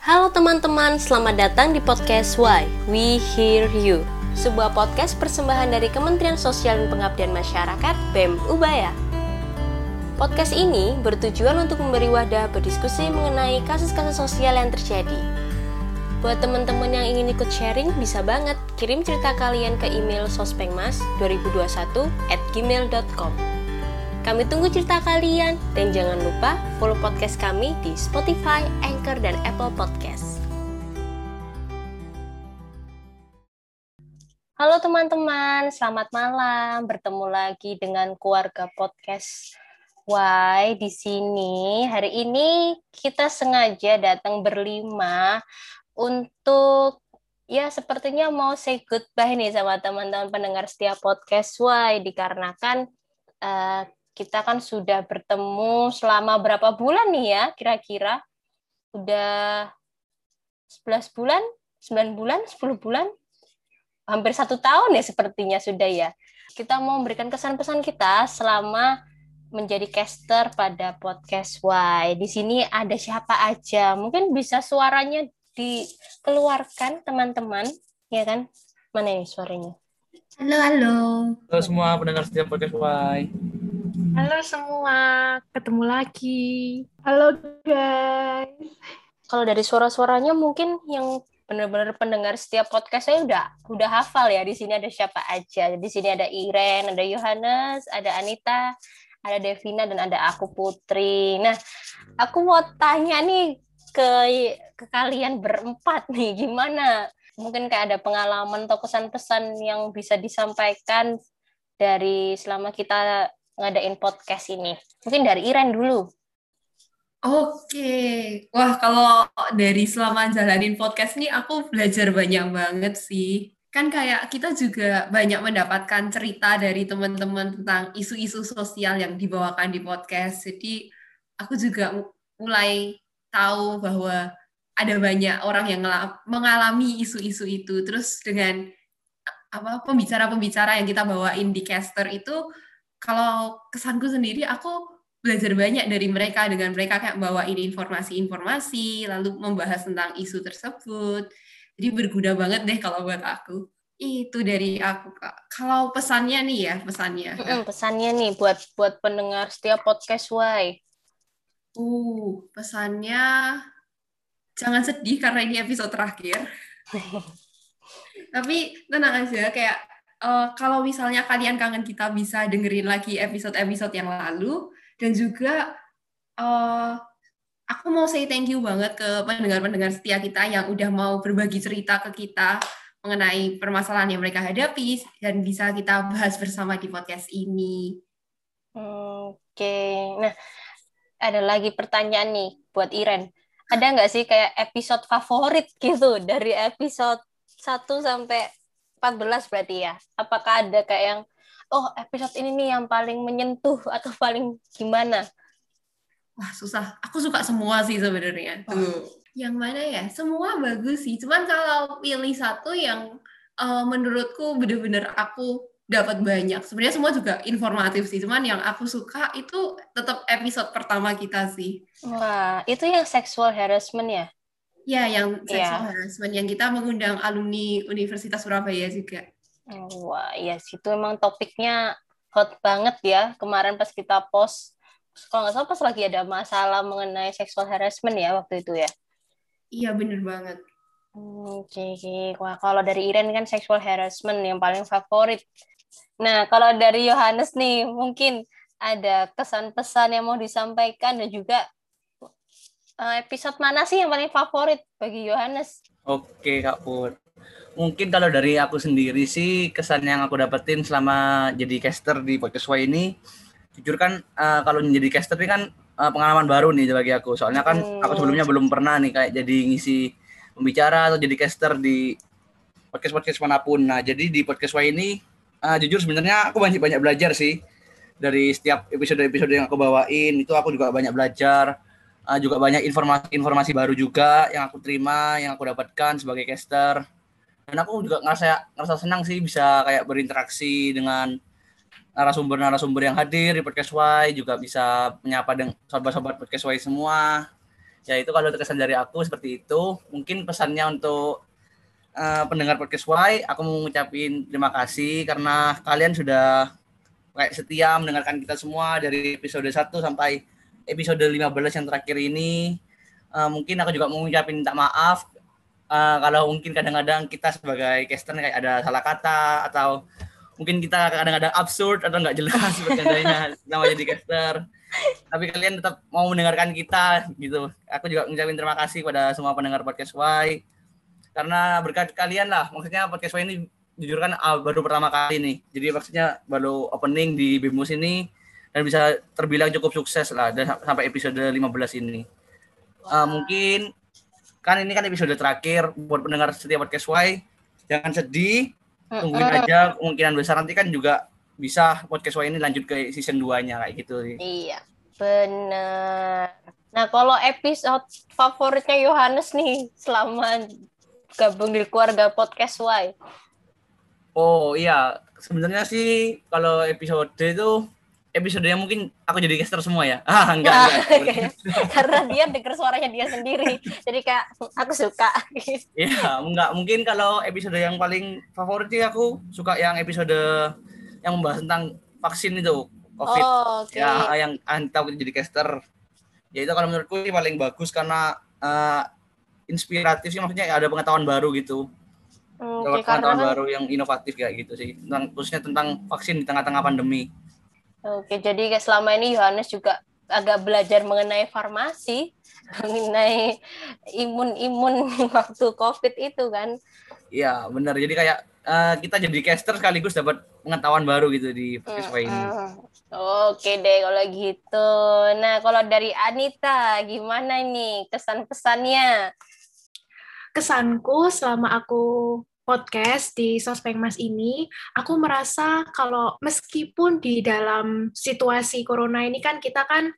Halo teman-teman, selamat datang di podcast Why We Hear You Sebuah podcast persembahan dari Kementerian Sosial dan Pengabdian Masyarakat BEM Ubaya. Podcast ini bertujuan untuk memberi wadah berdiskusi mengenai kasus-kasus sosial yang terjadi. Buat teman-teman yang ingin ikut sharing, bisa banget kirim cerita kalian ke email sospengmas2021 at gmail.com kami tunggu cerita kalian dan jangan lupa follow podcast kami di Spotify, Anchor, dan Apple Podcast. Halo teman-teman, selamat malam. Bertemu lagi dengan keluarga podcast Why di sini. Hari ini kita sengaja datang berlima untuk ya sepertinya mau say goodbye nih sama teman-teman pendengar setiap podcast Why dikarenakan uh, kita kan sudah bertemu selama berapa bulan nih ya kira-kira? Udah 11 bulan, 9 bulan, 10 bulan? Hampir satu tahun ya sepertinya sudah ya. Kita mau memberikan kesan-pesan kita selama menjadi caster pada podcast Why. Di sini ada siapa aja? Mungkin bisa suaranya dikeluarkan teman-teman, ya kan? Mana ini suaranya? Halo, halo. Halo semua pendengar setiap podcast Why. Halo semua, ketemu lagi. Halo guys. Kalau dari suara-suaranya mungkin yang benar-benar pendengar setiap podcast saya udah udah hafal ya. Di sini ada siapa aja. Di sini ada Iren, ada Yohanes, ada Anita, ada Devina dan ada aku Putri. Nah, aku mau tanya nih ke ke kalian berempat nih, gimana? Mungkin kayak ada pengalaman atau kesan-pesan yang bisa disampaikan dari selama kita ngadain podcast ini? Mungkin dari Iren dulu. Oke, wah kalau dari selama jalanin podcast ini aku belajar banyak banget sih. Kan kayak kita juga banyak mendapatkan cerita dari teman-teman tentang isu-isu sosial yang dibawakan di podcast. Jadi aku juga mulai tahu bahwa ada banyak orang yang mengalami isu-isu itu. Terus dengan apa pembicara-pembicara yang kita bawain di caster itu kalau kesanku sendiri aku belajar banyak dari mereka dengan mereka kayak bawain informasi-informasi lalu membahas tentang isu tersebut. Jadi berguna banget deh kalau buat aku. Itu dari aku kak. Kalau pesannya nih ya pesannya. Mm, pesannya nih buat buat pendengar setiap podcast why uh pesannya jangan sedih karena ini episode terakhir. Tapi tenang aja kayak uh, kalau misalnya kalian kangen kita bisa dengerin lagi episode-episode yang lalu dan juga uh, aku mau say thank you banget ke pendengar-pendengar setia kita yang udah mau berbagi cerita ke kita mengenai permasalahan yang mereka hadapi dan bisa kita bahas bersama di podcast ini. Oke, nah ada lagi pertanyaan nih buat Iren. Ada nggak sih kayak episode favorit gitu dari episode 1 sampai 14 berarti ya. Apakah ada kayak yang oh episode ini nih yang paling menyentuh atau paling gimana? Wah, susah. Aku suka semua sih sebenarnya. Tuh. Yang mana ya? Semua bagus sih. Cuman kalau pilih satu yang uh, menurutku bener-bener aku dapat banyak. Sebenarnya semua juga informatif sih. Cuman yang aku suka itu tetap episode pertama kita sih. Wah, itu yang sexual harassment ya? Ya, yang sexual yeah. harassment yang kita mengundang alumni Universitas Surabaya juga. Wah, iya sih itu emang topiknya hot banget ya. Kemarin pas kita post, kalau nggak salah pas lagi ada masalah mengenai sexual harassment ya waktu itu ya. Iya, bener banget. Oke, okay, wah kalau dari Iren kan sexual harassment yang paling favorit. Nah, kalau dari Yohanes nih, mungkin ada kesan-pesan yang mau disampaikan dan juga episode mana sih yang paling favorit bagi Yohanes? Oke Kak Put. Mungkin kalau dari aku sendiri sih kesan yang aku dapetin selama jadi caster di podcast Y ini, jujur kan uh, kalau menjadi caster ini kan uh, pengalaman baru nih bagi aku. Soalnya kan hmm. aku sebelumnya belum pernah nih kayak jadi ngisi pembicara atau jadi caster di podcast podcast mana pun. Nah jadi di podcast Y ini uh, jujur sebenarnya aku banyak banyak belajar sih dari setiap episode-episode yang aku bawain itu aku juga banyak belajar uh, juga banyak informasi-informasi baru juga yang aku terima, yang aku dapatkan sebagai caster. Dan aku juga ngerasa ngerasa senang sih bisa kayak berinteraksi dengan narasumber-narasumber yang hadir di podcast Y, juga bisa menyapa dengan sobat-sobat podcast Y semua. Ya itu kalau kesan dari aku seperti itu. Mungkin pesannya untuk uh, pendengar podcast Y, aku mau ngucapin terima kasih karena kalian sudah kayak setia mendengarkan kita semua dari episode 1 sampai episode 15 yang terakhir ini. Uh, mungkin aku juga mau ngucapin minta maaf. Uh, kalau mungkin kadang-kadang kita sebagai caster kayak ada salah kata atau mungkin kita kadang-kadang absurd atau nggak jelas bercandanya nama jadi caster. Tapi kalian tetap mau mendengarkan kita gitu. Aku juga ngucapin terima kasih pada semua pendengar podcast Y. Karena berkat kalian lah maksudnya podcast Y ini jujur kan uh, baru pertama kali nih. Jadi maksudnya baru opening di Bimus ini dan bisa terbilang cukup sukses lah dan sampai episode 15 ini uh, mungkin kan ini kan episode terakhir buat pendengar setiap podcast Y jangan sedih tungguin aja kemungkinan besar nanti kan juga bisa podcast Y ini lanjut ke season 2-nya kayak gitu sih. Iya, bener. Nah, kalau episode favoritnya Yohanes nih selama gabung di keluarga podcast Y. Oh iya, sebenarnya sih kalau episode itu episode yang mungkin aku jadi caster semua ya. Ah, enggak, nah, enggak. Karena dia denger suaranya dia sendiri. Jadi kayak aku suka. Iya, enggak mungkin kalau episode yang paling favorit sih aku suka yang episode yang membahas tentang vaksin itu COVID. Oh, okay. Ya, yang antar jadi caster. Ya itu kalau menurutku ini paling bagus karena uh, inspiratif sih maksudnya ada pengetahuan baru gitu. Okay, pengetahuan karena... baru yang inovatif kayak gitu sih. Tentang khususnya tentang vaksin di tengah-tengah pandemi. Oke, jadi kayak selama ini Yohanes juga agak belajar mengenai farmasi, mengenai imun-imun waktu COVID itu kan. Iya, benar. Jadi kayak uh, kita jadi caster sekaligus dapat pengetahuan baru gitu di podcast mm, ini. Oke deh kalau gitu. Nah kalau dari Anita gimana nih kesan-pesannya? Kesanku selama aku podcast di Sospeng Mas ini, aku merasa kalau meskipun di dalam situasi corona ini kan kita kan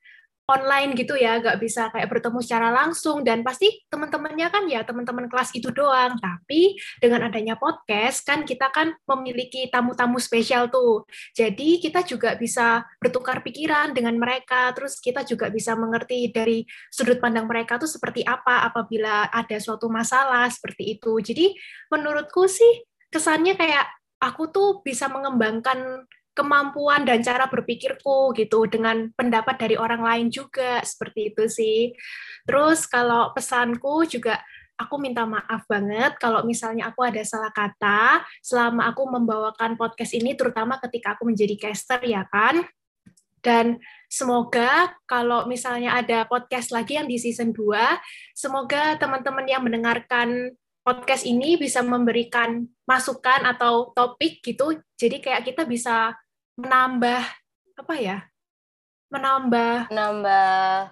online gitu ya, nggak bisa kayak bertemu secara langsung dan pasti teman-temannya kan ya teman-teman kelas itu doang. Tapi dengan adanya podcast kan kita kan memiliki tamu-tamu spesial tuh. Jadi kita juga bisa bertukar pikiran dengan mereka, terus kita juga bisa mengerti dari sudut pandang mereka tuh seperti apa apabila ada suatu masalah seperti itu. Jadi menurutku sih kesannya kayak aku tuh bisa mengembangkan kemampuan dan cara berpikirku gitu dengan pendapat dari orang lain juga seperti itu sih. Terus kalau pesanku juga aku minta maaf banget kalau misalnya aku ada salah kata selama aku membawakan podcast ini terutama ketika aku menjadi caster ya kan. Dan semoga kalau misalnya ada podcast lagi yang di season 2, semoga teman-teman yang mendengarkan podcast ini bisa memberikan masukan atau topik gitu. Jadi kayak kita bisa menambah apa ya? Menambah menambah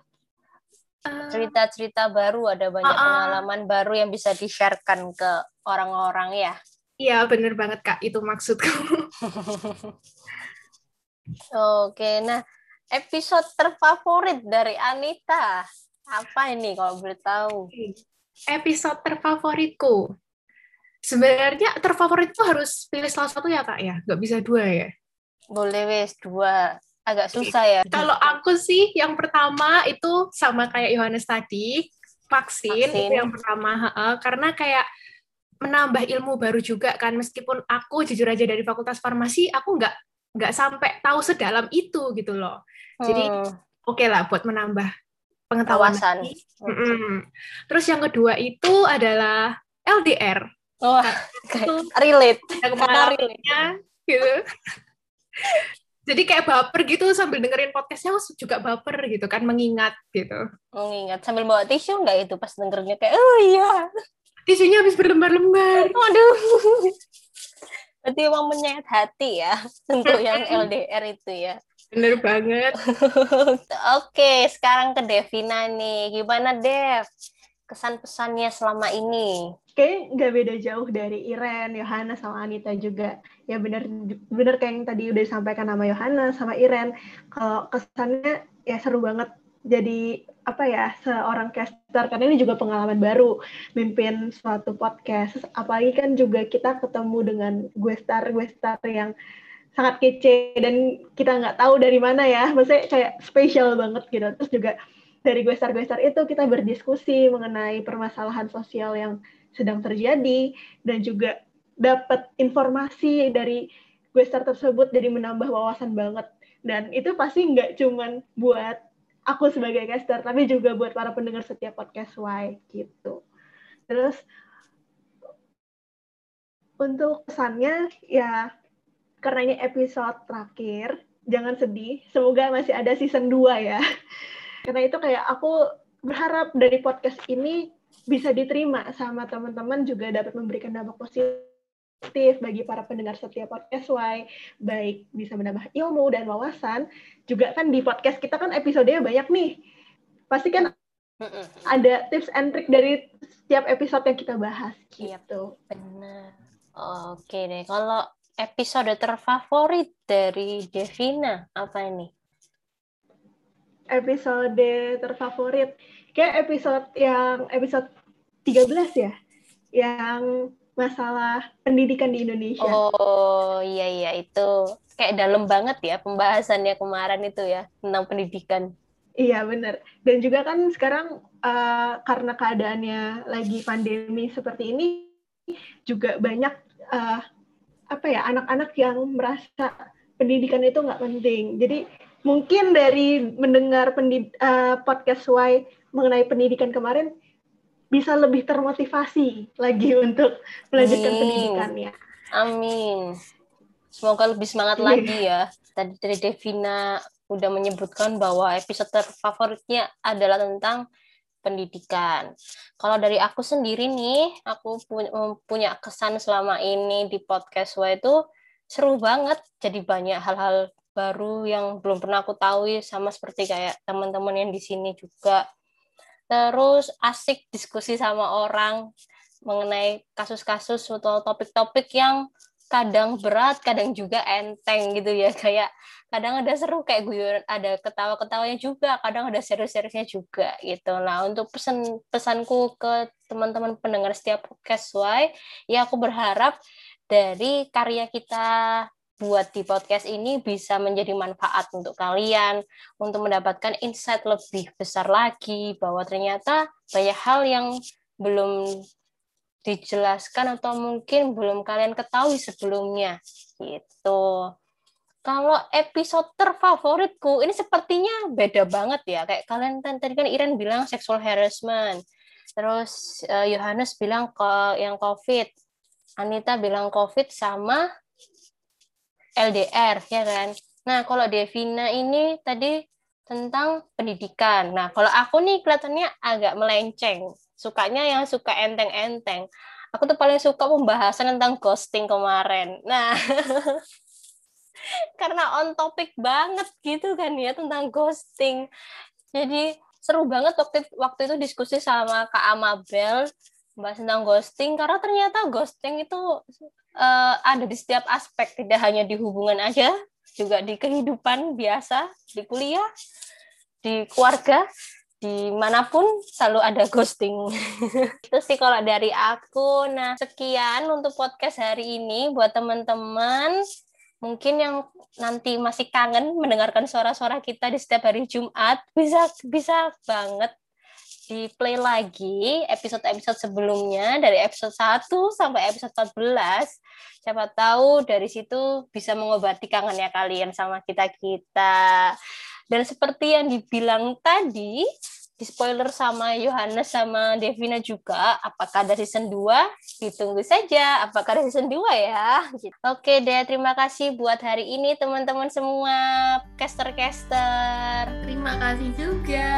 eh, cerita-cerita uh, baru, ada banyak uh, pengalaman baru yang bisa di-sharekan ke orang-orang ya. Iya, bener banget Kak, itu maksudku. Oke, nah episode terfavorit dari Anita apa ini kalau boleh tahu? Episode terfavoritku. Sebenarnya terfavorit itu harus pilih salah satu ya kak ya, nggak bisa dua ya. Boleh wes dua. Agak susah ya. Kalau aku sih yang pertama itu sama kayak Yohanes tadi, vaksin, vaksin. itu yang pertama. Karena kayak menambah ilmu baru juga kan meskipun aku jujur aja dari fakultas farmasi aku nggak nggak sampai tahu sedalam itu gitu loh jadi hmm. oke okay lah buat menambah pengetahuan terus yang kedua itu adalah LDR oh, okay. relate. relate. gitu. Jadi kayak baper gitu sambil dengerin podcastnya juga baper gitu kan mengingat gitu. Mengingat. Sambil bawa tisu nggak itu pas dengernya kayak oh iya. Tisunya habis berlembar-lembar. Waduh. Berarti emang menyayat hati ya untuk yang LDR itu ya bener banget. Oke sekarang ke Devina nih. Gimana Dev? Kesan pesannya selama ini? Kayak nggak beda jauh dari Iren, Yohana sama Anita juga. Ya benar benar kayak yang tadi udah disampaikan sama Yohana sama Iren. Kalau kesannya ya seru banget jadi apa ya seorang caster. Karena ini juga pengalaman baru mimpin suatu podcast. Apalagi kan juga kita ketemu dengan gue star gue star yang sangat kece dan kita nggak tahu dari mana ya. Maksudnya kayak spesial banget gitu. Terus juga dari gue star itu kita berdiskusi mengenai permasalahan sosial yang sedang terjadi dan juga dapat informasi dari gue star tersebut jadi menambah wawasan banget. Dan itu pasti nggak cuman buat aku sebagai caster tapi juga buat para pendengar setiap podcast Y gitu. Terus untuk pesannya ya karena ini episode terakhir jangan sedih semoga masih ada season 2 ya karena itu kayak aku berharap dari podcast ini bisa diterima sama teman-teman juga dapat memberikan dampak positif bagi para pendengar setiap podcast Y, baik bisa menambah ilmu dan wawasan, juga kan di podcast kita kan episodenya banyak nih. Pasti kan ada tips and trick dari setiap episode yang kita bahas gitu. Benar. Oke deh, kalau episode terfavorit dari Devina apa ini? episode terfavorit. Kayak episode yang episode 13 ya, yang masalah pendidikan di Indonesia. Oh iya iya itu kayak dalam banget ya pembahasannya kemarin itu ya tentang pendidikan. Iya benar. Dan juga kan sekarang uh, karena keadaannya lagi pandemi seperti ini, juga banyak uh, apa ya anak-anak yang merasa pendidikan itu nggak penting. Jadi mungkin dari mendengar pendid uh, podcast Y mengenai pendidikan kemarin bisa lebih termotivasi lagi untuk melanjutkan Amin. pendidikannya. Amin. Semoga lebih semangat yeah. lagi ya. Tadi dari Devina udah menyebutkan bahwa episode terfavoritnya adalah tentang pendidikan. Kalau dari aku sendiri nih, aku punya kesan selama ini di podcast W itu seru banget. Jadi banyak hal-hal baru yang belum pernah aku tahu sama seperti kayak teman-teman yang di sini juga. Terus asik diskusi sama orang mengenai kasus-kasus atau topik-topik yang kadang berat, kadang juga enteng gitu ya. Kayak kadang ada seru kayak guyon, ada ketawa-ketawanya juga, kadang ada serius-seriusnya juga gitu. Nah, untuk pesan pesanku ke teman-teman pendengar setiap podcast Y, ya aku berharap dari karya kita buat di podcast ini bisa menjadi manfaat untuk kalian untuk mendapatkan insight lebih besar lagi bahwa ternyata banyak hal yang belum dijelaskan atau mungkin belum kalian ketahui sebelumnya gitu. Kalau episode terfavoritku ini sepertinya beda banget ya. Kayak kalian tadi kan Iren bilang sexual harassment. Terus eh, Yohanes bilang ke yang COVID. Anita bilang COVID sama LDR ya kan. Nah, kalau Devina ini tadi tentang pendidikan. Nah, kalau aku nih kelihatannya agak melenceng. Sukanya yang suka enteng-enteng. Aku tuh paling suka pembahasan tentang ghosting kemarin. Nah, karena on topic banget gitu kan ya tentang ghosting. Jadi seru banget waktu waktu itu diskusi sama Kak Amabel bahas tentang ghosting karena ternyata ghosting itu uh, ada di setiap aspek, tidak hanya di hubungan aja, juga di kehidupan biasa, di kuliah, di keluarga, di mana pun selalu ada ghosting. itu sih kalau dari aku. Nah, sekian untuk podcast hari ini buat teman-teman. Mungkin yang nanti masih kangen mendengarkan suara-suara kita di setiap hari Jumat, bisa bisa banget di play lagi episode-episode sebelumnya dari episode 1 sampai episode 14. Siapa tahu dari situ bisa mengobati kangennya kalian sama kita-kita. Dan seperti yang dibilang tadi, di spoiler sama Yohanes sama Devina juga, apakah ada season 2? Ditunggu saja, apakah ada season 2 ya? Oke deh, terima kasih buat hari ini teman-teman semua, caster-caster. Terima kasih juga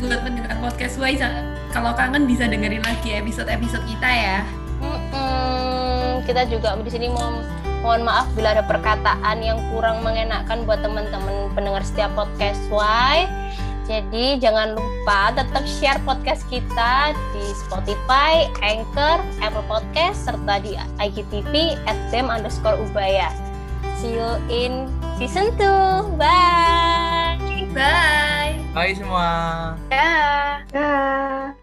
buat pendengar podcast Wise kalau kangen bisa dengerin lagi episode-episode kita ya. Mm-mm. Kita juga di sini mau mohon maaf bila ada perkataan yang kurang mengenakan buat teman-teman pendengar setiap podcast Y. Jadi jangan lupa tetap share podcast kita di Spotify, Anchor, Apple Podcast, serta di IGTV at them underscore ubaya. See you in season 2. Bye! Bye! Bye semua. Dah. Dah.